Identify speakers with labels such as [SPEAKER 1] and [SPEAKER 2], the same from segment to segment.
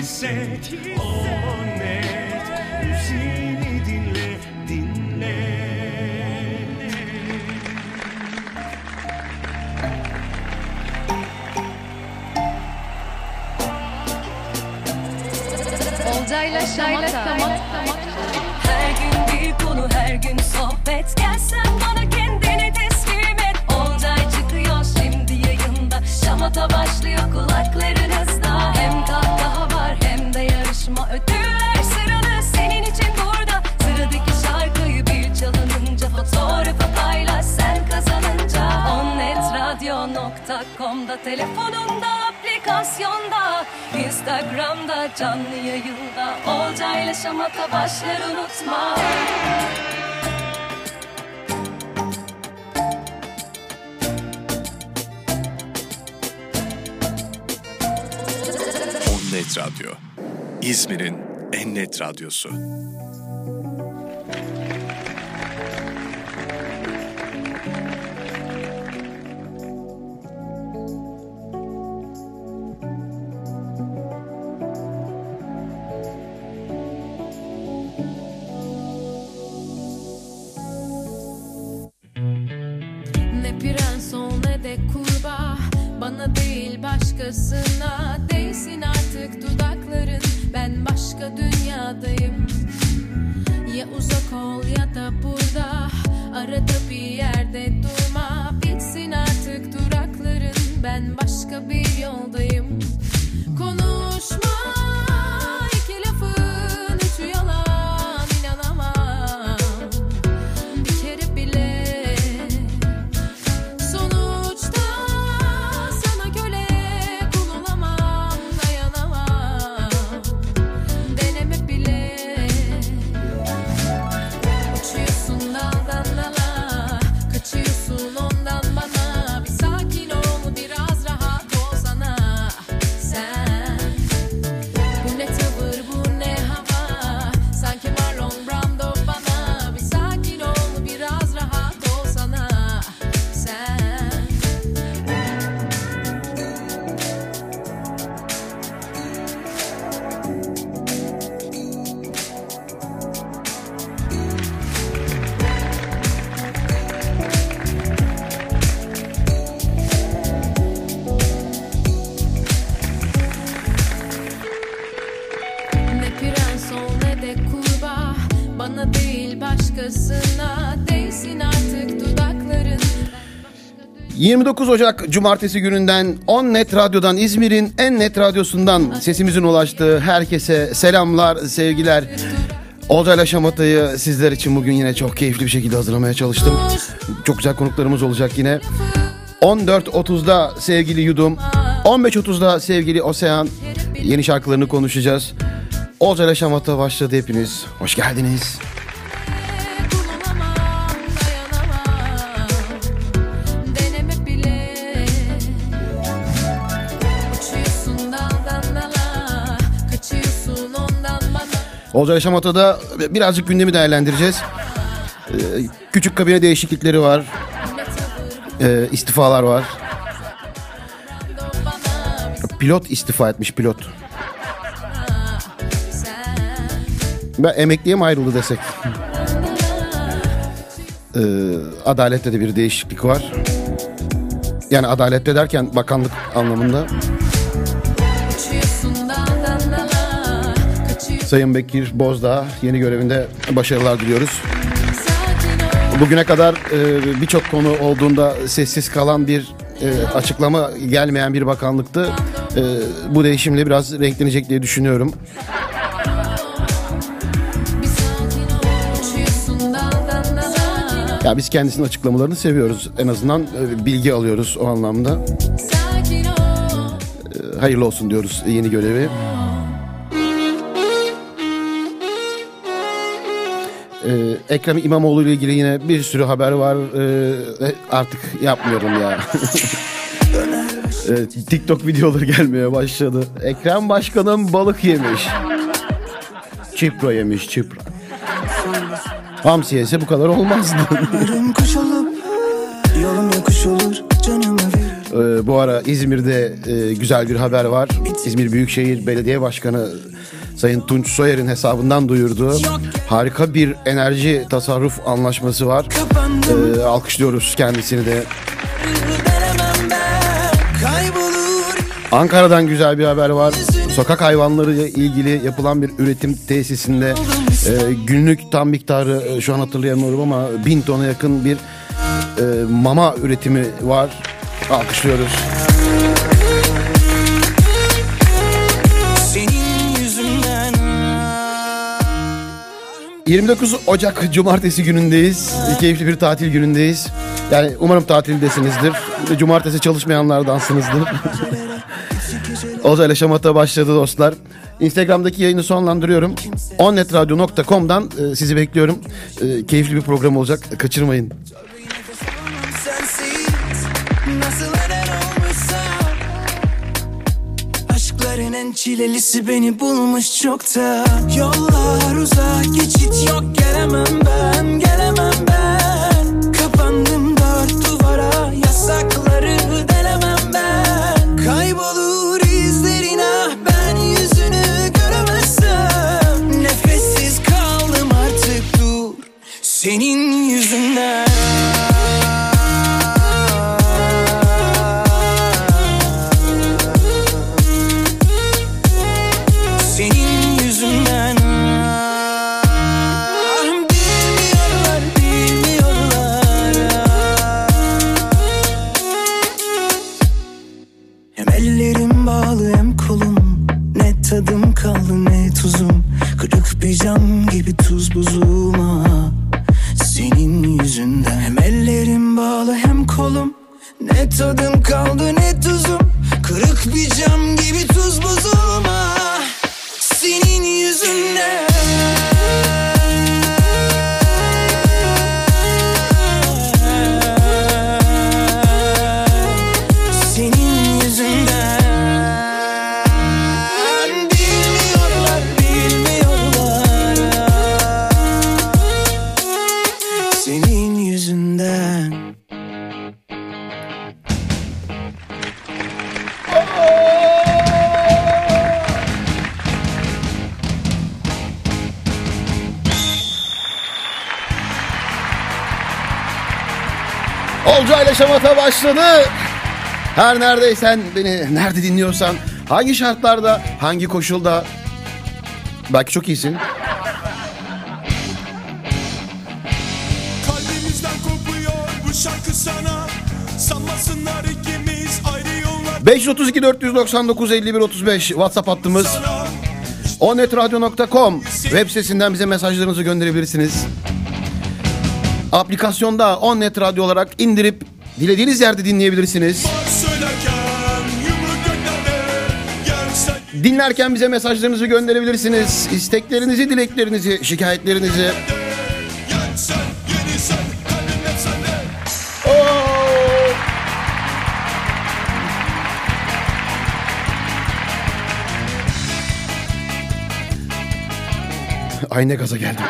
[SPEAKER 1] Hisset O
[SPEAKER 2] Şamata.
[SPEAKER 3] Telefonunda aplikasyonda Instagram'da canlı yayında Olcayla Şamata başlar unutma
[SPEAKER 4] Net Radyo. İzmir'in en net radyosu.
[SPEAKER 5] 29 Ocak Cumartesi gününden 10 Net Radyo'dan İzmir'in en net radyosundan sesimizin ulaştığı herkese selamlar, sevgiler. Olcayla Şamata'yı sizler için bugün yine çok keyifli bir şekilde hazırlamaya çalıştım. Çok güzel konuklarımız olacak yine. 14.30'da sevgili Yudum, 15.30'da sevgili Osean yeni şarkılarını konuşacağız. Olcayla Şamata başladı hepiniz. Hoş geldiniz. Olcay Şamata'da birazcık gündemi değerlendireceğiz. Ee, küçük kabine değişiklikleri var. Ee, istifalar var. Pilot istifa etmiş pilot. Ben emekliye mi ayrıldı desek? Ee, adalette de bir değişiklik var. Yani adalette derken bakanlık anlamında. Sayın Bekir Bozdağ yeni görevinde başarılar diliyoruz. Bugüne kadar e, birçok konu olduğunda sessiz kalan bir e, açıklama gelmeyen bir bakanlıktı. E, bu değişimle biraz renklenecek diye düşünüyorum. Ya biz kendisinin açıklamalarını seviyoruz. En azından e, bilgi alıyoruz o anlamda. E, hayırlı olsun diyoruz yeni görevi. E, Ekrem İmamoğlu ile ilgili yine bir sürü haber var. E, artık yapmıyorum ya. E, TikTok videoları gelmeye başladı. Ekrem Başkanım balık yemiş. Çipro yemiş çipro. Hamsi yese bu kadar olmazdı. Ee, bu ara İzmir'de e, güzel bir haber var. İzmir Büyükşehir Belediye Başkanı Sayın Tunç Soyer'in hesabından duyurdu. Harika bir enerji tasarruf anlaşması var. Ee, alkışlıyoruz kendisini de. Ankara'dan güzel bir haber var. Sokak hayvanları ile ilgili yapılan bir üretim tesisinde e, günlük tam miktarı e, şu an hatırlayamıyorum ama bin tona yakın bir e, mama üretimi var. Alkışlıyoruz. 29 Ocak Cumartesi günündeyiz. Keyifli bir tatil günündeyiz. Yani umarım tatildesinizdir. Cumartesi çalışmayanlardansınızdır. Oza ile Şamata başladı dostlar. Instagram'daki yayını sonlandırıyorum. onnetradio.com'dan e, sizi bekliyorum. E, keyifli bir program olacak. Kaçırmayın.
[SPEAKER 6] En çilelisi beni bulmuş çokta. Yollar uzak geçit yok gelemem ben gelemem ben
[SPEAKER 5] Olca ile Şamata başladı. Her neredeysen beni nerede dinliyorsan hangi şartlarda hangi koşulda belki çok iyisin.
[SPEAKER 1] Kalbimizden kopuyor bu şarkı sana Sanmasınlar ikimiz ayrı yollar
[SPEAKER 5] 532 499 51 35 WhatsApp hattımız.
[SPEAKER 1] sana
[SPEAKER 5] onnetradio.com web sitesinden bize mesajlarınızı gönderebilirsiniz. Aplikasyonda Onnet Radyo olarak indirip dilediğiniz yerde dinleyebilirsiniz. Dinlerken bize mesajlarınızı gönderebilirsiniz. İsteklerinizi, dileklerinizi, şikayetlerinizi.
[SPEAKER 1] Yensen yenilsen kalbim hep sende
[SPEAKER 5] Ay ne gaza geldim.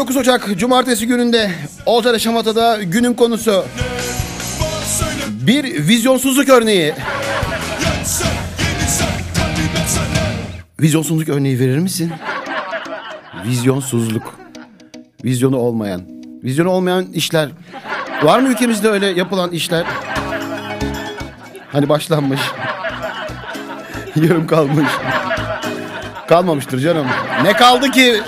[SPEAKER 5] 29 Ocak Cumartesi gününde Olcay Şamata'da günün konusu bir vizyonsuzluk örneği. Vizyonsuzluk örneği verir misin? Vizyonsuzluk. Vizyonu olmayan. Vizyonu olmayan işler. Var mı ülkemizde öyle yapılan işler? Hani başlanmış. Yarım kalmış. Kalmamıştır canım. Ne kaldı ki?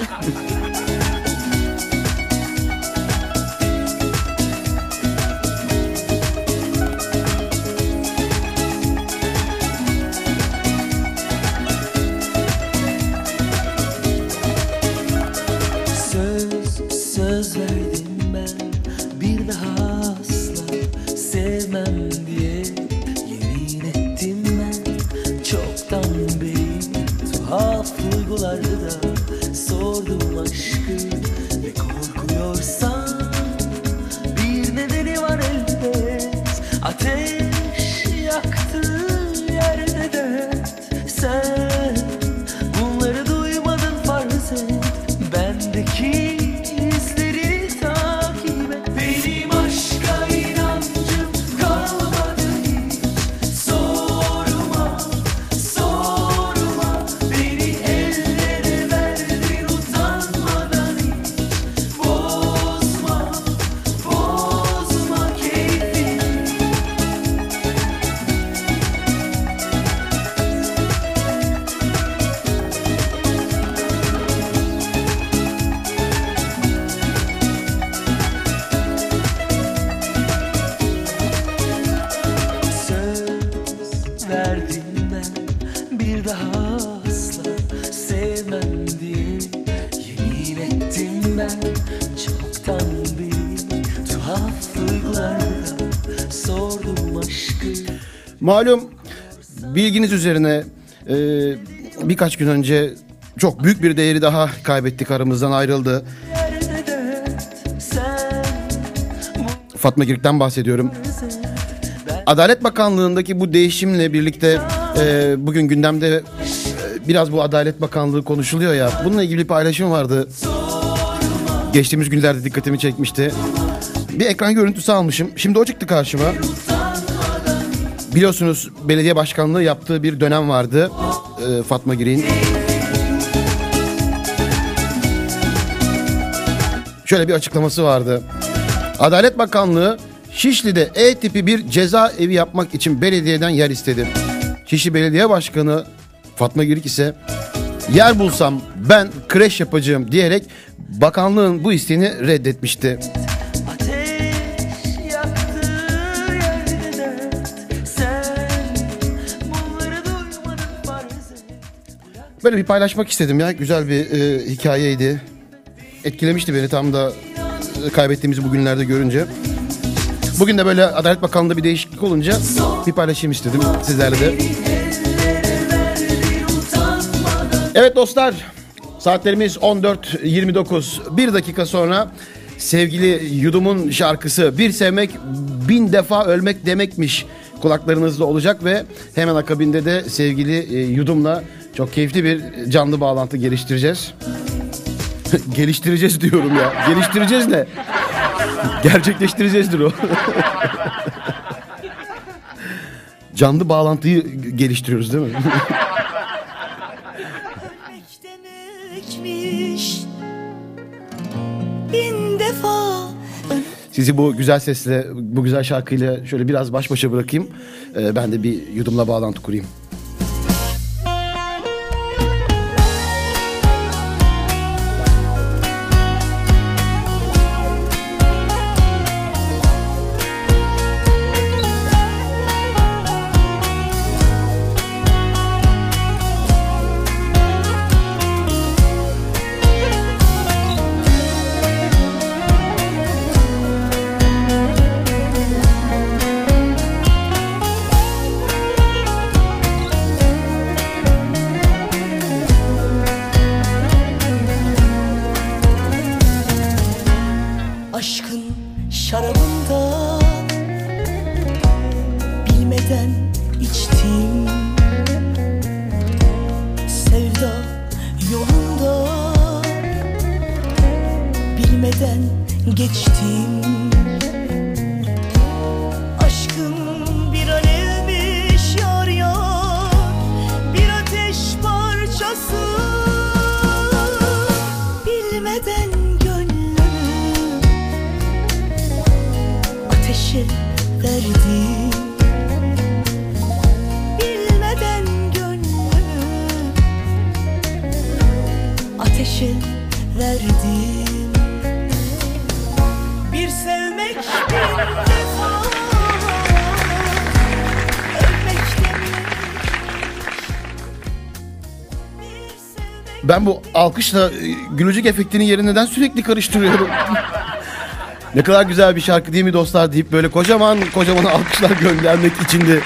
[SPEAKER 5] Malum bilginiz üzerine e, birkaç gün önce çok büyük bir değeri daha kaybettik aramızdan ayrıldı. Fatma Girik'ten bahsediyorum. Adalet Bakanlığı'ndaki bu değişimle birlikte e, bugün gündemde e, biraz bu Adalet Bakanlığı konuşuluyor ya. Bununla ilgili bir paylaşım vardı. Geçtiğimiz günlerde dikkatimi çekmişti. Bir ekran görüntüsü almışım. Şimdi o çıktı karşıma. Biliyorsunuz belediye başkanlığı yaptığı bir dönem vardı. e, Fatma Girik'in. Şöyle bir açıklaması vardı. Adalet Bakanlığı Şişli'de E tipi bir ceza evi yapmak için belediyeden yer istedi. Şişli Belediye Başkanı Fatma Girik ise yer bulsam ben kreş yapacağım diyerek bakanlığın bu isteğini reddetmişti. Böyle bir paylaşmak istedim ya. Güzel bir e, hikayeydi. Etkilemişti beni tam da e, kaybettiğimizi bugünlerde görünce. Bugün de böyle Adalet Bakanlığı'nda bir değişiklik olunca bir paylaşayım istedim sizlerle de. Evet dostlar saatlerimiz 14.29 bir dakika sonra sevgili Yudum'un şarkısı Bir Sevmek Bin Defa Ölmek Demekmiş kulaklarınızda olacak ve hemen akabinde de sevgili e, Yudum'la çok keyifli bir canlı bağlantı geliştireceğiz. geliştireceğiz diyorum ya. Geliştireceğiz ne? Gerçekleştireceğizdir o. Canlı bağlantıyı geliştiriyoruz değil mi? Sizi bu güzel sesle, bu güzel şarkıyla şöyle biraz baş başa bırakayım. Ee, ben de bir yudumla bağlantı kurayım. Ben bu alkışla e, gülücük efektinin yerini neden sürekli karıştırıyorum? ne kadar güzel bir şarkı değil mi dostlar deyip böyle kocaman kocaman alkışlar göndermek için de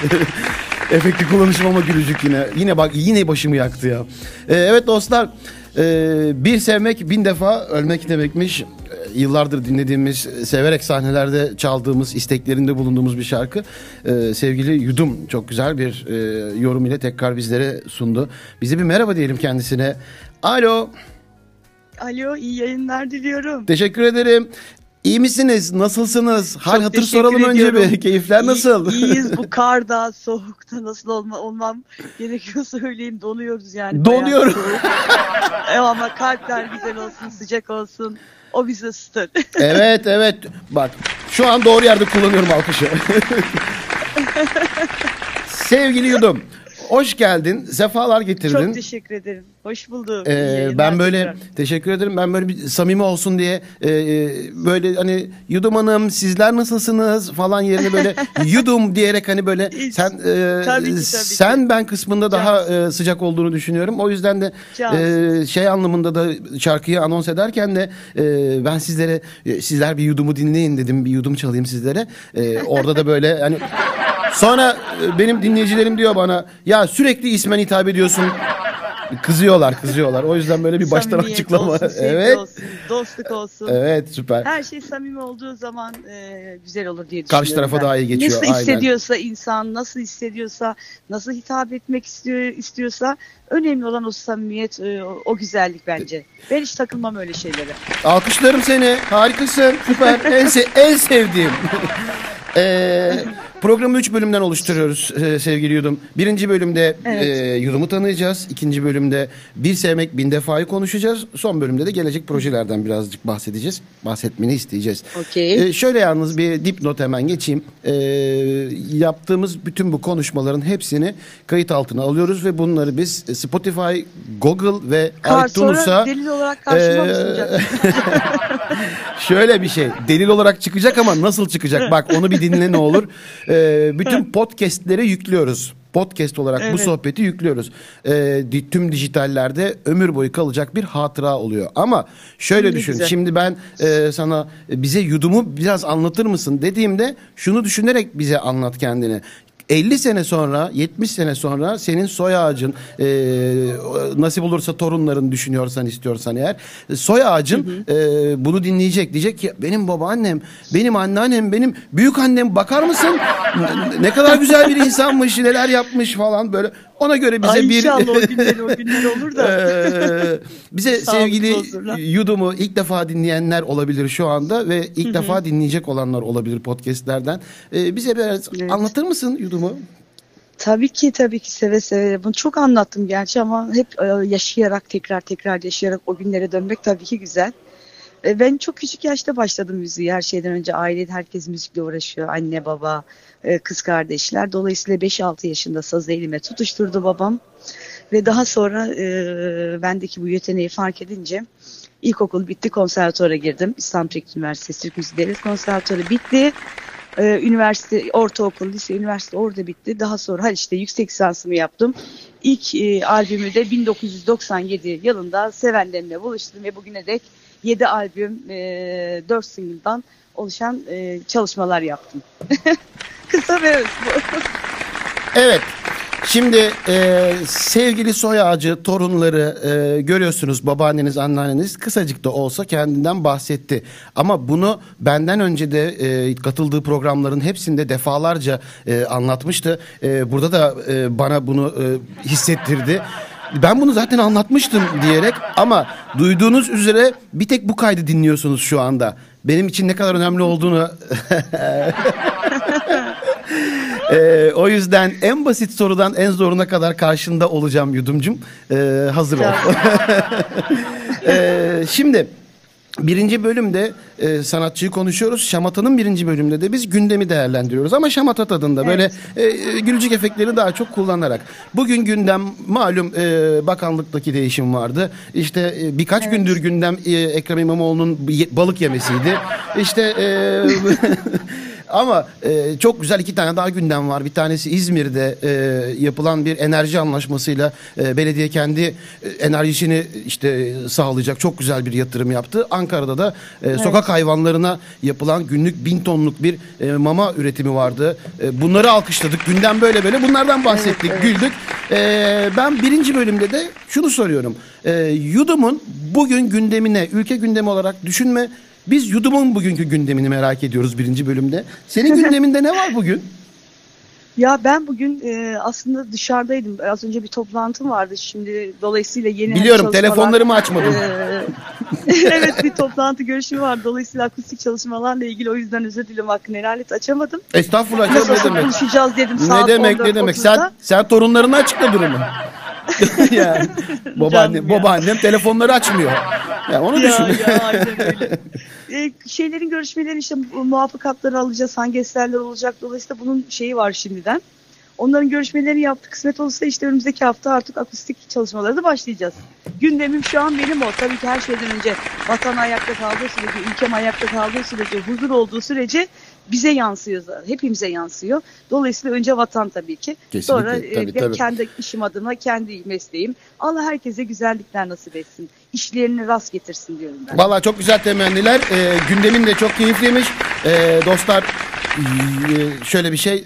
[SPEAKER 5] efekti kullanışım ama gülücük yine. Yine bak yine başımı yaktı ya. Ee, evet dostlar e, bir sevmek bin defa ölmek demekmiş. E, Yıllardır dinlediğimiz, severek sahnelerde çaldığımız, isteklerinde bulunduğumuz bir şarkı. Ee, sevgili Yudum çok güzel bir e, yorum ile tekrar bizlere sundu. Bize bir merhaba diyelim kendisine. Alo.
[SPEAKER 7] Alo iyi yayınlar diliyorum.
[SPEAKER 5] Teşekkür ederim. İyi misiniz? Nasılsınız? Hal
[SPEAKER 7] Çok
[SPEAKER 5] hatır soralım önce
[SPEAKER 7] ediyorum.
[SPEAKER 5] bir. Keyifler
[SPEAKER 7] İyi-
[SPEAKER 5] nasıl?
[SPEAKER 7] İyiyiz bu karda, soğukta nasıl olma, olmam gerekiyor söyleyeyim. Donuyoruz yani. Soğuk. Evet ama kalpler güzel olsun, sıcak olsun. O bizi ısıtır.
[SPEAKER 5] evet evet. Bak şu an doğru yerde kullanıyorum alkışı. Sevgili Yudum. Hoş geldin. Sefalar getirdin.
[SPEAKER 7] Çok teşekkür ederim. Hoş buldum.
[SPEAKER 5] Ee, ben böyle
[SPEAKER 7] tekrar.
[SPEAKER 5] teşekkür ederim. Ben böyle bir samimi olsun diye e, e, böyle hani Yudum Hanım sizler nasılsınız falan yerine böyle Yudum diyerek hani böyle
[SPEAKER 7] Hiç.
[SPEAKER 5] sen e,
[SPEAKER 7] Tabii ki, tabii ki.
[SPEAKER 5] sen ben kısmında daha e, sıcak olduğunu düşünüyorum. O yüzden de
[SPEAKER 7] Can.
[SPEAKER 5] e, şey anlamında da şarkıyı anons ederken de e, ben sizlere e, sizler bir Yudum'u dinleyin dedim. Bir Yudum çalayım sizlere. E, orada da böyle hani sonra e, benim dinleyicilerim diyor bana ya sürekli ismen hitap ediyorsun. Kızıyorlar, kızıyorlar. O yüzden böyle bir baştan
[SPEAKER 7] Samimiyet
[SPEAKER 5] açıklama.
[SPEAKER 7] olsun,
[SPEAKER 5] evet.
[SPEAKER 7] olsun, dostluk olsun.
[SPEAKER 5] Evet, süper.
[SPEAKER 7] Her şey samimi olduğu zaman e, güzel olur diye düşünüyorum.
[SPEAKER 5] Karşı tarafa
[SPEAKER 7] ben.
[SPEAKER 5] daha iyi geçiyor,
[SPEAKER 7] Nasıl
[SPEAKER 5] aynen.
[SPEAKER 7] hissediyorsa insan, nasıl hissediyorsa, nasıl hitap etmek istiyor istiyorsa önemli olan o samimiyet, e, o, güzellik bence. Ben hiç takılmam öyle şeylere.
[SPEAKER 5] Alkışlarım seni. Harikasın. Süper. en, se- en sevdiğim. Ee, programı 3 bölümden oluşturuyoruz e, sevgili Yudum. Birinci bölümde
[SPEAKER 7] Evet.
[SPEAKER 5] e, Yudum'u tanıyacağız. İkinci bölümde bir sevmek bin defayı konuşacağız. Son bölümde de gelecek projelerden birazcık bahsedeceğiz. Bahsetmeni isteyeceğiz.
[SPEAKER 7] Okey.
[SPEAKER 5] Ee, şöyle yalnız bir dipnot hemen geçeyim. Ee, yaptığımız bütün bu konuşmaların hepsini kayıt altına alıyoruz ve bunları biz Spotify, Google ve
[SPEAKER 7] Kar,
[SPEAKER 5] iTunes'a
[SPEAKER 7] delil olarak karşıma sunacaksın?
[SPEAKER 5] Şöyle bir şey. Delil olarak çıkacak ama nasıl çıkacak? Bak onu bir dinle ne olur. Ee, bütün podcastlere yüklüyoruz. Podcast olarak bu
[SPEAKER 7] Evet.
[SPEAKER 5] sohbeti yüklüyoruz. Ee, tüm dijitallerde ömür boyu kalacak bir hatıra oluyor. Ama şöyle
[SPEAKER 7] Ne
[SPEAKER 5] düşün.
[SPEAKER 7] güzel.
[SPEAKER 5] Şimdi ben e, sana e, bize yudumu biraz anlatır mısın dediğimde şunu düşünerek bize anlat kendini. 50 sene sonra, 70 sene sonra senin soy ağacın e, nasip olursa torunların düşünüyorsan istiyorsan eğer soy ağacın e, bunu dinleyecek diyecek ki benim babaannem, benim anneannem, benim büyük annem bakar mısın? Ne kadar güzel bir insanmış, neler yapmış falan böyle. Ona göre bize
[SPEAKER 7] Ay
[SPEAKER 5] bir
[SPEAKER 7] inşallah o günler o günler olur da.
[SPEAKER 5] Ee, bize sevgili. Yudum'u ilk defa dinleyenler olabilir şu anda ve ilk defa dinleyecek olanlar olabilir podcastlerden. Ee, bize biraz
[SPEAKER 7] Evet.
[SPEAKER 5] anlatır mısın Yudum'u?
[SPEAKER 7] Tabii ki tabii ki seve seve. Bunu çok anlattım gerçi ama hep e, yaşayarak tekrar tekrar yaşayarak o günlere dönmek tabii ki güzel. E, Ben çok küçük yaşta başladım müziğe. Her şeyden önce ailede herkes müzikle uğraşıyor. Anne, baba, e, kız kardeşler. Dolayısıyla 5-6 yaşında sazı elime tutuşturdu babam. Ve daha sonra e, bendeki bu yeteneği fark edince ilkokul bitti konservatuara girdim. İstanbul Teknik Üniversitesi Türk Müziği Devlet Konservatuarı bitti. Ee, üniversite, ortaokul, lise, üniversite orada bitti. Daha sonra Haliç'te yüksek lisansımı yaptım. İlk e, albümü de 1997 yılında sevenlerimle buluştum ve bugüne dek 7 albüm, e, 4 single'dan oluşan e, çalışmalar yaptım. Kısa ve öz bu.
[SPEAKER 5] Evet. Şimdi e, sevgili soy ağacı torunları e, görüyorsunuz babaanneniz anneanneniz kısacık da olsa kendinden bahsetti. Ama bunu benden önce de e, katıldığı programların hepsinde defalarca e, anlatmıştı. E, burada da e, bana bunu e, hissettirdi. Ben bunu zaten anlatmıştım diyerek ama duyduğunuz üzere bir tek bu kaydı dinliyorsunuz şu anda. Benim için ne kadar önemli olduğunu Ee, o yüzden en basit sorudan en zoruna kadar karşında olacağım yudumcum. Ee, hazır ol. Ee, şimdi birinci bölümde e, sanatçıyı konuşuyoruz. Şamata'nın birinci bölümde de biz gündemi değerlendiriyoruz. Ama şamata tadında böyle e, gülücük efektleri daha çok kullanarak. Bugün gündem malum e, bakanlıktaki değişim vardı. İşte e, birkaç gündür gündem e, Ekrem İmamoğlu'nun balık yemesiydi. İşte e, Ama e, çok güzel iki tane daha gündem var. Bir tanesi İzmir'de e, yapılan bir enerji anlaşmasıyla e, belediye kendi e, enerjisini işte sağlayacak çok güzel bir yatırım yaptı. Ankara'da da e, sokak hayvanlarına yapılan günlük bin tonluk bir e, mama üretimi vardı. E, bunları alkışladık. Gündem böyle böyle. Bunlardan bahsettik, güldük. E, ben birinci bölümde de şunu soruyorum. E, Yudum'un bugün gündemine, ülke gündemi olarak düşünme. Biz Yudum'un bugünkü gündemini merak ediyoruz birinci bölümde. Senin gündeminde ne var bugün?
[SPEAKER 7] Ya ben bugün e, aslında dışarıdaydım. Az önce bir toplantım vardı. Şimdi dolayısıyla yeni
[SPEAKER 5] Biliyorum
[SPEAKER 7] çalışmalar-
[SPEAKER 5] telefonlarımı açmadım.
[SPEAKER 7] Ee, evet bir toplantı görüşümü var. Dolayısıyla akustik çalışmalarla ilgili o yüzden özür dilerim hakkını helal et. Açamadım.
[SPEAKER 5] Estağfurullah
[SPEAKER 7] Nasıl
[SPEAKER 5] ne demek?
[SPEAKER 7] konuşacağız dedim
[SPEAKER 5] Ne
[SPEAKER 7] saat
[SPEAKER 5] demek ne demek? Sen
[SPEAKER 7] 14.30'da.
[SPEAKER 5] sen torunlarına açıkla durumu. yani babaannem, babaannem telefonları açmıyor. Yani onu
[SPEAKER 7] Ya,
[SPEAKER 5] düşün.
[SPEAKER 7] ya, Ee, şeylerin görüşmeleri işte muvaffakatları alacağız. Hangi eserler olacak. Dolayısıyla bunun şeyi var şimdiden. Onların görüşmelerini yaptık. Kısmet olursa işte önümüzdeki hafta artık akustik çalışmaları da başlayacağız. Gündemim şu an benim o. Tabii ki her şeyden önce vatan ayakta kaldığı sürece, ülkem ayakta kaldığı sürece, huzur olduğu sürece bize yansıyor zaten. Hepimize yansıyor. Dolayısıyla önce vatan tabii ki.
[SPEAKER 5] Kesinlikle,
[SPEAKER 7] Sonra e,
[SPEAKER 5] tabii,
[SPEAKER 7] ve
[SPEAKER 5] tabii.
[SPEAKER 7] kendi işim adına, kendi mesleğim. Allah herkese güzellikler nasip etsin. İşlerini rast getirsin diyorum ben.
[SPEAKER 5] Vallahi çok güzel temenniler. Ee, gündemin de çok keyifliymiş. Ee, dostlar e, şöyle bir şey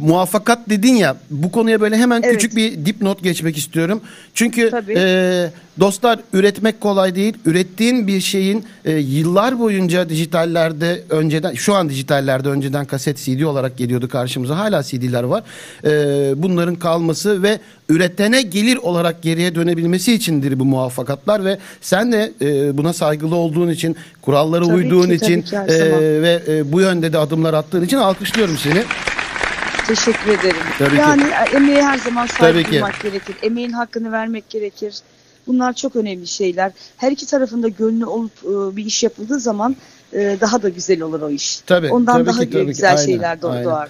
[SPEAKER 5] muvaffakat dedin ya bu konuya böyle hemen
[SPEAKER 7] Evet.
[SPEAKER 5] küçük bir dipnot geçmek istiyorum. Çünkü
[SPEAKER 7] Tabii.
[SPEAKER 5] e, dostlar üretmek kolay değil. Ürettiğin bir şeyin e, yıllar boyunca dijitallerde önceden şu an dijitallerde önceden kaset CD olarak geliyordu karşımıza. Hala CD'ler var. E, bunların kalması ve üretene gelir olarak geriye dönebilmesi içindir bu muvaffakatlar ve sen de e, buna saygılı olduğun için, kurallara
[SPEAKER 7] Tabii
[SPEAKER 5] uyduğun
[SPEAKER 7] ki,
[SPEAKER 5] için
[SPEAKER 7] ki,
[SPEAKER 5] e, ve e, bu yönde de adımlar attığın için alkışlıyorum seni.
[SPEAKER 7] Teşekkür ederim.
[SPEAKER 5] Tabii ki.
[SPEAKER 7] yani e, emeğe her zaman
[SPEAKER 5] Tabii ki.
[SPEAKER 7] duymak gerekir. Emeğin hakkını vermek gerekir. Bunlar çok önemli şeyler. Her iki tarafında gönlü olup e, bir iş yapıldığı zaman e, daha da güzel olur o iş.
[SPEAKER 5] Tabii,
[SPEAKER 7] Ondan
[SPEAKER 5] tabii
[SPEAKER 7] daha
[SPEAKER 5] ki, tabii ki.
[SPEAKER 7] güzel
[SPEAKER 5] Aynen,
[SPEAKER 7] şeyler doğ-
[SPEAKER 5] aynen.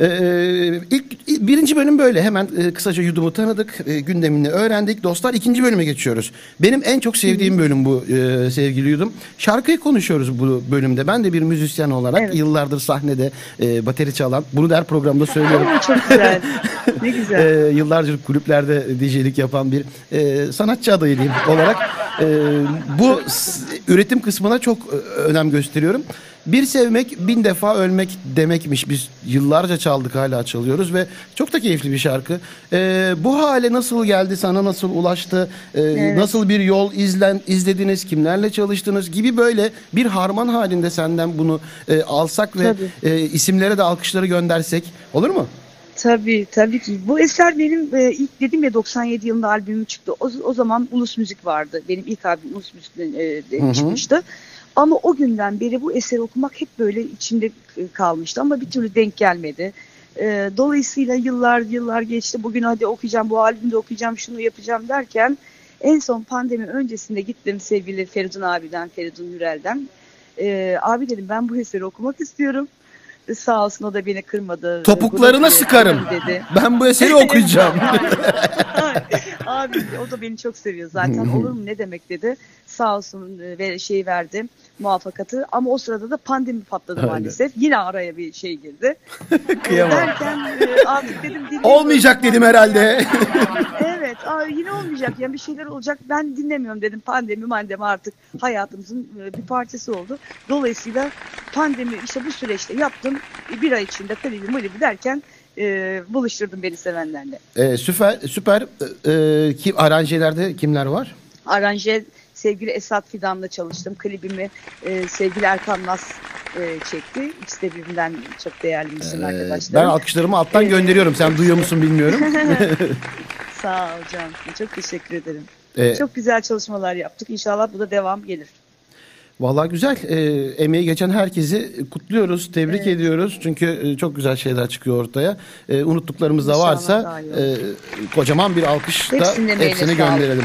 [SPEAKER 5] Ee, ilk ilk- birinci bölüm böyle hemen e, kısaca yudumu tanıdık e, gündemini öğrendik dostlar ikinci bölüme geçiyoruz benim en çok sevdiğim bölüm bu e, sevgili yudum şarkıyı konuşuyoruz bu bölümde ben de bir müzisyen olarak
[SPEAKER 7] Evet.
[SPEAKER 5] yıllardır sahnede e, bateri çalan bunu da her programda söylüyorum
[SPEAKER 7] çok güzel. ne güzel.
[SPEAKER 5] e, yıllardır kulüplerde DJ'lik yapan bir e, sanatçı adayıyım olarak e, bu üretim kısmına çok e, önem gösteriyorum. Bir sevmek bin defa ölmek demekmiş. Biz yıllarca çaldık hala çalıyoruz ve çok da keyifli bir şarkı. E, bu hale nasıl geldi sana nasıl ulaştı E, nasıl bir yol izlen izlediniz kimlerle çalıştınız gibi böyle bir harman halinde senden bunu e, alsak ve
[SPEAKER 7] Tabii.
[SPEAKER 5] e, isimlere de alkışları göndersek olur mu?
[SPEAKER 7] Tabii tabii ki. Bu eser benim e, ilk dedim ya 97 yılında albümüm çıktı. O, o zaman Ulus Müzik vardı. Benim ilk albüm Ulus Müzik'ten e, de
[SPEAKER 5] Hı hı.
[SPEAKER 7] Ama o günden beri bu eseri okumak hep böyle içimde e, kalmıştı. Ama bir türlü denk gelmedi. E, dolayısıyla yıllar yıllar geçti. Bugün hadi okuyacağım, bu albümde okuyacağım, şunu yapacağım derken en son pandemi öncesinde gittim sevgili Feridun abiden, Feridun Hürel'den. E, abi dedim ben bu eseri okumak istiyorum. E, Sağ olsun o da beni kırmadı.
[SPEAKER 5] Topuklarına
[SPEAKER 7] Gurur
[SPEAKER 5] sıkarım.
[SPEAKER 7] dedi.
[SPEAKER 5] Ben bu eseri okuyacağım.
[SPEAKER 7] Abi o da beni çok seviyor zaten olur mu ne demek dedi. Sağ olsun e, ve şey verdi muvaffakatı ama o sırada da pandemi patladı
[SPEAKER 5] Öyle.
[SPEAKER 7] maalesef. Yine araya bir şey girdi.
[SPEAKER 5] Kıyamam.
[SPEAKER 7] Derken e, artık dedim.
[SPEAKER 5] Olmayacak dedim herhalde.
[SPEAKER 7] Evet aa, yine olmayacak yani bir şeyler olacak ben dinlemiyorum dedim pandemi mandemi artık hayatımızın e, bir parçası oldu. Dolayısıyla pandemi işte bu süreçte yaptım bir ay içinde klibi mulibi derken e, buluşturdum beni sevenlerle.
[SPEAKER 5] Ee, süper süper. Ee, kim aranjelerde kimler var?
[SPEAKER 7] aranje sevgili Esat Fidan'la çalıştım. Klibimi e, sevgili Erkan Nas e, çekti. İkisi de birbirinden çok değerli müzisyen
[SPEAKER 5] Ee, ben
[SPEAKER 7] arkadaşlarım.
[SPEAKER 5] alkışlarımı alttan gönderiyorum. Sen duyuyor musun bilmiyorum.
[SPEAKER 7] Sağ ol Can. Çok teşekkür ederim.
[SPEAKER 5] Ee,
[SPEAKER 7] Çok güzel çalışmalar yaptık. İnşallah bu da devam gelir.
[SPEAKER 5] Vallahi güzel. Ee, emeği geçen herkesi kutluyoruz, tebrik ediyoruz. Çünkü e, çok güzel şeyler çıkıyor ortaya. Ee, unuttuklarımız da varsa e, kocaman bir alkış da
[SPEAKER 7] Hepsinin emeğine
[SPEAKER 5] hepsine
[SPEAKER 7] sağlık.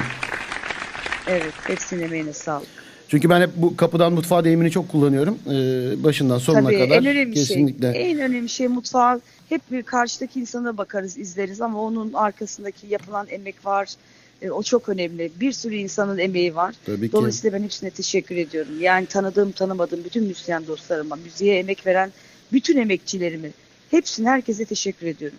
[SPEAKER 7] Evet, hepsinin emeğine sağlık.
[SPEAKER 5] Çünkü ben hep bu kapıdan mutfağa deyimini çok kullanıyorum. Ee, başından sonuna
[SPEAKER 7] Tabii
[SPEAKER 5] kadar
[SPEAKER 7] en önemli
[SPEAKER 5] kesinlikle.
[SPEAKER 7] şey. En önemli şey mutfağa hep bir karşıdaki insana bakarız, izleriz ama onun arkasındaki yapılan emek var. E, o çok önemli. Bir sürü insanın emeği var.
[SPEAKER 5] Tabii ki.
[SPEAKER 7] Dolayısıyla ben hepsine teşekkür ediyorum. Yani tanıdığım, tanımadığım bütün müzisyen dostlarıma, müziğe emek veren bütün emekçilerimi, hepsine herkese teşekkür ediyorum.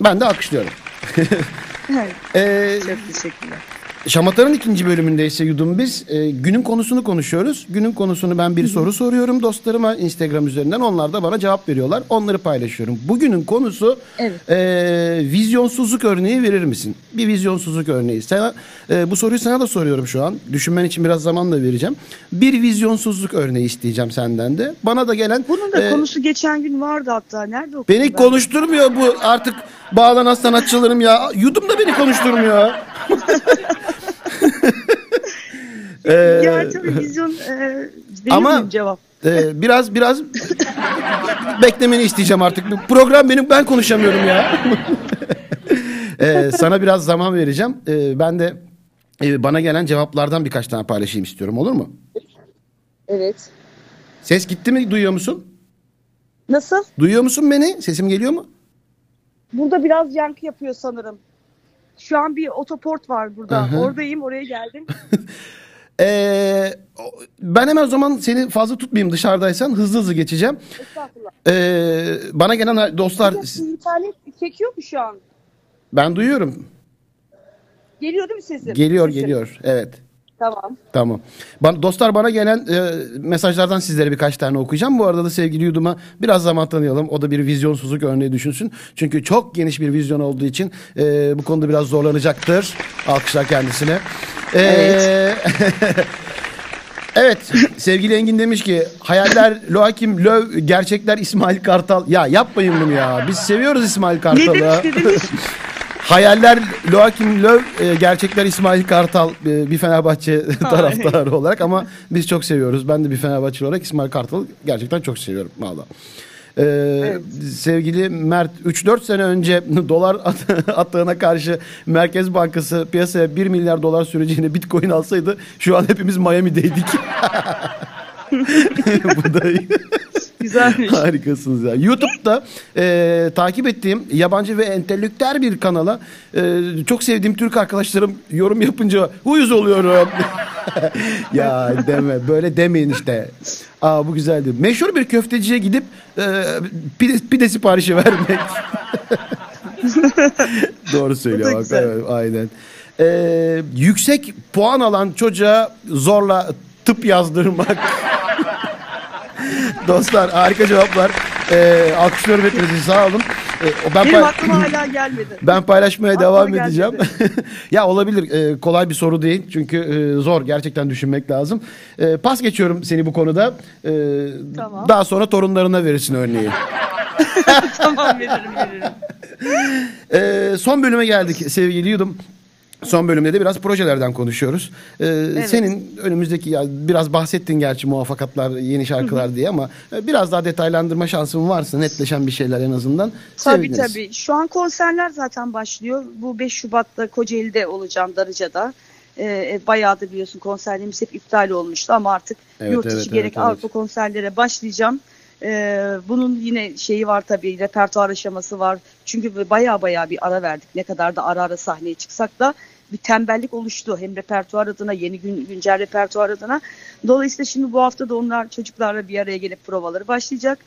[SPEAKER 5] Ben de alkışlıyorum.
[SPEAKER 7] Evet,
[SPEAKER 5] Ee,
[SPEAKER 7] çok teşekkürler.
[SPEAKER 5] Şamatar'ın ikinci bölümünde ise yudum biz e, günün konusunu konuşuyoruz. Günün konusunu ben bir soru soruyorum dostlarıma Instagram üzerinden. Onlar da bana cevap veriyorlar. Onları paylaşıyorum. Bugünün konusu
[SPEAKER 7] Evet.
[SPEAKER 5] e, vizyonsuzluk örneği verir misin? Bir vizyonsuzluk örneği. Sana, e, bu soruyu sana da soruyorum şu an. Düşünmen için biraz zaman da vereceğim. Bir vizyonsuzluk örneği isteyeceğim senden de. Bana da gelen...
[SPEAKER 7] Bunun da
[SPEAKER 5] e,
[SPEAKER 7] konusu geçen gün vardı hatta. Nerede okudum
[SPEAKER 5] Beni
[SPEAKER 7] ben?
[SPEAKER 5] konuşturmuyor bu artık bağlanan sanatçılarım ya. Yudum da beni konuşturmuyor. Ee,
[SPEAKER 7] Ya tabii vizyon e,
[SPEAKER 5] Ama-
[SPEAKER 7] cevap?
[SPEAKER 5] Ee, biraz biraz beklemeni isteyeceğim artık. Bu program benim ben konuşamıyorum ya. Ee, sana biraz zaman vereceğim. Ee, ben de e, bana gelen cevaplardan birkaç tane paylaşayım istiyorum. Olur mu?
[SPEAKER 7] Evet.
[SPEAKER 5] Ses gitti mi? Duyuyor musun?
[SPEAKER 7] Nasıl?
[SPEAKER 5] Duyuyor musun beni? Sesim geliyor mu?
[SPEAKER 7] Burada biraz yankı yapıyor sanırım. Şu an bir otoport var burada.
[SPEAKER 5] Hı.
[SPEAKER 7] Oradayım, oraya geldim.
[SPEAKER 5] Ee, ben hemen o zaman seni fazla tutmayayım dışarıdaysan. Hızlı hızlı geçeceğim.
[SPEAKER 7] Estağfurullah.
[SPEAKER 5] Ee, bana gelen dostlar
[SPEAKER 7] İnternet çekiyor mu şu an?
[SPEAKER 5] ben duyuyorum.
[SPEAKER 7] Geliyor değil mi sesim?
[SPEAKER 5] Geliyor
[SPEAKER 7] Sesim.
[SPEAKER 5] geliyor. Evet.
[SPEAKER 7] Tamam.
[SPEAKER 5] Tamam. Ban- dostlar bana gelen e, mesajlardan sizlere birkaç tane okuyacağım. Bu arada da sevgili Yudum'a biraz zaman tanıyalım. O da bir vizyonsuzluk örneği düşünsün. Çünkü çok geniş bir vizyon olduğu için e, bu konuda biraz zorlanacaktır. Alkışlar kendisine. Evet. evet sevgili Engin demiş ki hayaller Loakim Löv gerçekler İsmail Kartal. Ya yapmayın bunu ya. Biz seviyoruz İsmail
[SPEAKER 7] Ne
[SPEAKER 5] Kartal'ı.
[SPEAKER 7] demiş ne demiş?
[SPEAKER 5] Hayaller Joachim Löw, e, gerçekler İsmail Kartal e, bir Fenerbahçe taraftarı olarak ama biz çok seviyoruz. Ben de bir Fenerbahçe olarak İsmail Kartal'ı gerçekten çok seviyorum valla. Ee, Sevgili Mert 3-4 sene önce dolar at- attığına karşı Merkez Bankası piyasaya 1 milyar dolar süreceğine bitcoin alsaydı şu an hepimiz Miami'deydik. Bu da.
[SPEAKER 7] Güzelmiş.
[SPEAKER 5] Harikasınız ya. YouTube'da e, takip ettiğim yabancı ve entelektüel bir kanala e, çok sevdiğim Türk arkadaşlarım yorum yapınca uyuz oluyorum. ya deme böyle demeyin işte. Aa bu güzeldi. Meşhur bir köfteciye gidip e, pide, pide siparişi vermek. Doğru söylüyor bak. Evet, aynen. E, yüksek puan alan çocuğa zorla tıp yazdırmak. Dostlar harika cevaplar. Ee, alkışlıyorum hepinizi sağ olun. Ee, ben
[SPEAKER 7] Benim aklıma hala gelmedi.
[SPEAKER 5] ben paylaşmaya
[SPEAKER 7] Aklıma
[SPEAKER 5] devam
[SPEAKER 7] gelmedi.
[SPEAKER 5] edeceğim. ya olabilir. Ee, kolay bir soru değil. Çünkü e, zor. Gerçekten düşünmek lazım. Ee, pas geçiyorum seni bu konuda. Ee,
[SPEAKER 7] Tamam.
[SPEAKER 5] Daha sonra torunlarına verirsin örneği.
[SPEAKER 7] tamam veririm veririm.
[SPEAKER 5] Ee, son bölüme geldik sevgili Yudum. Son bölümde de biraz projelerden konuşuyoruz. Ee, Senin önümüzdeki ya biraz bahsettin gerçi muvaffakatlar, yeni şarkılar diye ama e, biraz daha detaylandırma şansın varsa netleşen bir şeyler en azından.
[SPEAKER 7] Tabii
[SPEAKER 5] seviniriz.
[SPEAKER 7] tabii. Şu an konserler zaten başlıyor. Bu 5 Şubat'ta Kocaeli'de olacağım Darıca'da. Ee, bayağı da biliyorsun konserlerimiz hep iptal olmuştu ama artık
[SPEAKER 5] Evet,
[SPEAKER 7] yurt içi
[SPEAKER 5] evet,
[SPEAKER 7] gerek
[SPEAKER 5] evet, evet.
[SPEAKER 7] Avrupa konserlere başlayacağım. Ee, bunun yine şeyi var tabii repertuar aşaması var. Çünkü bayağı bayağı bir ara verdik. Ne kadar da ara ara sahneye çıksak da bir tembellik oluştu. Hem repertuar adına yeni gün, güncel repertuar adına. Dolayısıyla şimdi bu hafta da onlar çocuklarla bir araya gelip provaları başlayacak.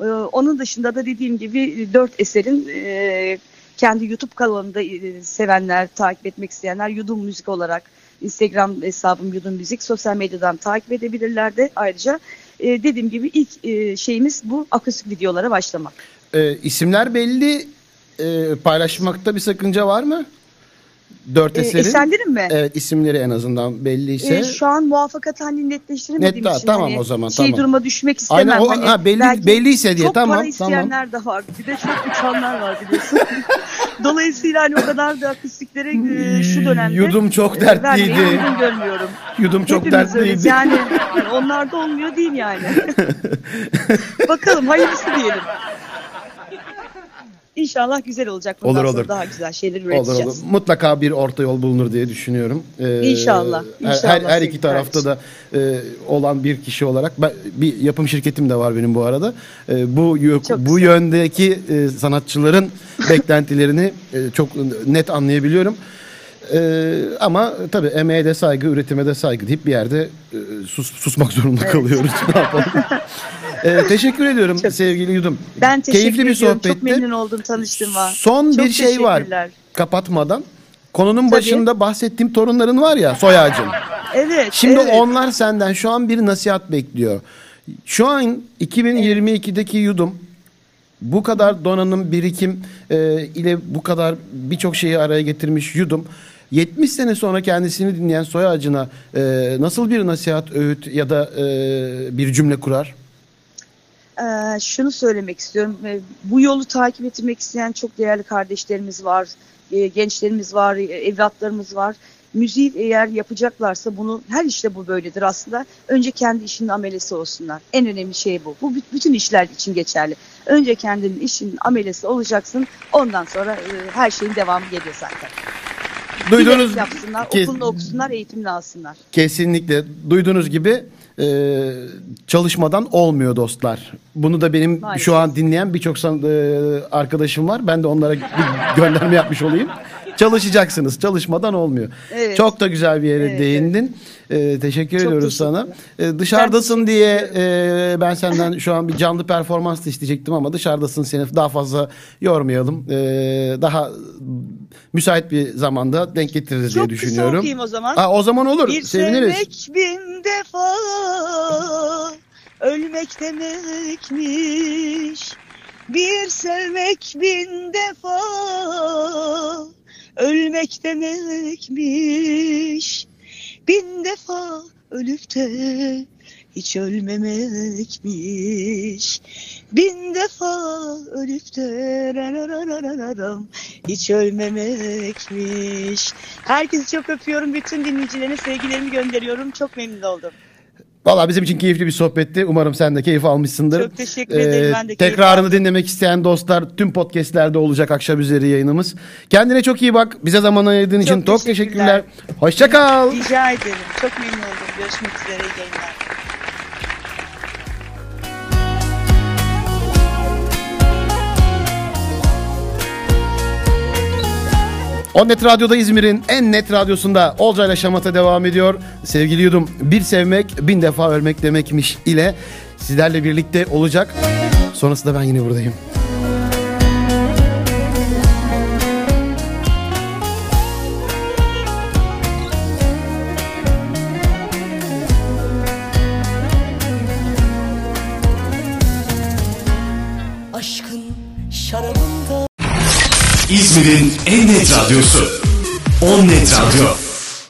[SPEAKER 7] Ee, onun dışında da dediğim gibi dört eserin e, kendi YouTube kanalında e, sevenler, takip etmek isteyenler Yudum Müzik olarak Instagram hesabım Yudum Müzik sosyal medyadan takip edebilirler de ayrıca e, dediğim gibi ilk e, şeyimiz bu akustik videolara başlamak.
[SPEAKER 5] Ee, isimler belli. Ee, paylaşmakta bir sakınca var mı? Dört
[SPEAKER 7] E,
[SPEAKER 5] eserin.
[SPEAKER 7] eserlerim mi?
[SPEAKER 5] Evet isimleri en azından belliyse.
[SPEAKER 7] E, şu an muvafakat halini netleştiremediğim
[SPEAKER 5] Net-
[SPEAKER 7] için
[SPEAKER 5] tamam
[SPEAKER 7] hani
[SPEAKER 5] o zaman,
[SPEAKER 7] şey
[SPEAKER 5] tamam.
[SPEAKER 7] duruma düşmek istemem.
[SPEAKER 5] Aynen, o-
[SPEAKER 7] Hani
[SPEAKER 5] ha, belli- belliyse diye,
[SPEAKER 7] çok
[SPEAKER 5] tamam,
[SPEAKER 7] para isteyenler de var. Bir de çok uçanlar var biliyorsun. Dolayısıyla hani o kadar da akustiklere e, şu dönemde
[SPEAKER 5] Yudum çok
[SPEAKER 7] e,
[SPEAKER 5] dertliydi.
[SPEAKER 7] vermeyi uygun görmüyorum.
[SPEAKER 5] Yudum çok
[SPEAKER 7] Hepimiz öyleyiz.
[SPEAKER 5] dertliydi.
[SPEAKER 7] Yani hani onlarda olmuyor değil yani. Bakalım hayırlısı diyelim. İnşallah güzel olacak. Bundan
[SPEAKER 5] Olur, olur.
[SPEAKER 7] daha güzel şeyler
[SPEAKER 5] Olur
[SPEAKER 7] üreteceğiz.
[SPEAKER 5] olur. Mutlaka bir orta yol bulunur diye düşünüyorum. Ee,
[SPEAKER 7] İnşallah, inşallah
[SPEAKER 5] her, her iki tarafta da e, olan bir kişi olarak ben, bir yapım şirketim de var benim bu arada. E, bu
[SPEAKER 7] Çok
[SPEAKER 5] bu
[SPEAKER 7] güzel.
[SPEAKER 5] yöndeki e, sanatçıların beklentilerini e, çok net anlayabiliyorum. E, ama tabii emeğe de saygı, üretime de saygı deyip bir yerde e, sus, susmak zorunda kalıyoruz. ne yapalım? E, teşekkür ediyorum sevgili Yudum.
[SPEAKER 7] Ben teşekkür
[SPEAKER 5] Keyifli bir
[SPEAKER 7] ediyorum.
[SPEAKER 5] sohbetti.
[SPEAKER 7] Çok memnun oldum tanıştığıma.
[SPEAKER 5] Son
[SPEAKER 7] Çok
[SPEAKER 5] bir şey var kapatmadan. Konunun başında bahsettiğim torunların var ya soy ağacın.
[SPEAKER 7] Evet.
[SPEAKER 5] Şimdi
[SPEAKER 7] evet.
[SPEAKER 5] onlar senden şu an bir nasihat bekliyor. Şu an 2022'deki yudum bu kadar donanım, birikim e, ile bu kadar birçok şeyi araya getirmiş yudum. 70 sene sonra kendisini dinleyen soy ağacına e, nasıl bir nasihat, öğüt ya da e, bir cümle kurar?
[SPEAKER 7] Ee, şunu söylemek istiyorum. Ee, Bu yolu takip etmek isteyen çok değerli kardeşlerimiz var, e, gençlerimiz var, e, evlatlarımız var. Müziği eğer yapacaklarsa bunu her işte bu böyledir aslında. Önce kendi işinin amelesi olsunlar. En önemli şey bu. Bu bü- bütün işler için geçerli. Önce kendinin işinin amelesi olacaksın. Ondan sonra e, her şeyin devamı geliyor zaten.
[SPEAKER 5] Duydunuz
[SPEAKER 7] Bilerek yapsınlar, okulunu okusunlar, eğitimini alsınlar.
[SPEAKER 5] Kesinlikle duyduğunuz gibi e, çalışmadan olmuyor dostlar. Bunu da benim
[SPEAKER 7] Maalesef.
[SPEAKER 5] şu an dinleyen birçok e, arkadaşım var. Ben de onlara bir gönderme yapmış olayım. Çalışacaksınız. Çalışmadan olmuyor.
[SPEAKER 7] Evet.
[SPEAKER 5] Çok da güzel bir yere
[SPEAKER 7] Evet,
[SPEAKER 5] değindin. E, teşekkür
[SPEAKER 7] Çok
[SPEAKER 5] ediyoruz sana.
[SPEAKER 7] teşekkürler.
[SPEAKER 5] E, dışarıdasın
[SPEAKER 7] Ben
[SPEAKER 5] diye e, ben senden şu an bir canlı performans da isteyecektim ama dışarıdasın seni daha fazla yormayalım. E, daha müsait bir zamanda denk getiririz
[SPEAKER 7] Çok
[SPEAKER 5] diye düşünüyorum.
[SPEAKER 7] okuyayım o zaman.
[SPEAKER 5] Ha, o zaman olur.
[SPEAKER 7] Bir
[SPEAKER 5] Seviniriz.
[SPEAKER 7] sevmek bin defa ölmek demekmiş. Bir sevmek bin defa ölmek demekmiş. Bin defa ölüp de hiç ölmemekmiş. Bin defa ölüp de hiç ölmemekmiş. Herkesi çok öpüyorum. Bütün dinleyicilerine sevgilerimi gönderiyorum. Çok memnun oldum.
[SPEAKER 5] Valla bizim için keyifli bir sohbetti. Umarım sen de keyif almışsındır. Ee,
[SPEAKER 7] Çok teşekkür ederim. Ben de keyif
[SPEAKER 5] Tekrarını
[SPEAKER 7] aldım.
[SPEAKER 5] dinlemek isteyen dostlar tüm podcastlerde olacak akşam üzeri yayınımız. Kendine çok iyi bak. Bize zaman ayırdığın için çok teşekkürler.
[SPEAKER 7] teşekkürler.
[SPEAKER 5] Hoşça kal.
[SPEAKER 7] Rica ederim. Çok memnun oldum. Görüşmek üzere. İyi yayınlar.
[SPEAKER 5] On Net Radyo'da İzmir'in en net radyosunda Olcayla Şamata devam ediyor. Sevgili yudum bir sevmek bin defa ölmek demekmiş ile sizlerle birlikte olacak. Sonrasında ben yine buradayım.
[SPEAKER 4] İzmir'in en net radyosu. On Net Radyo.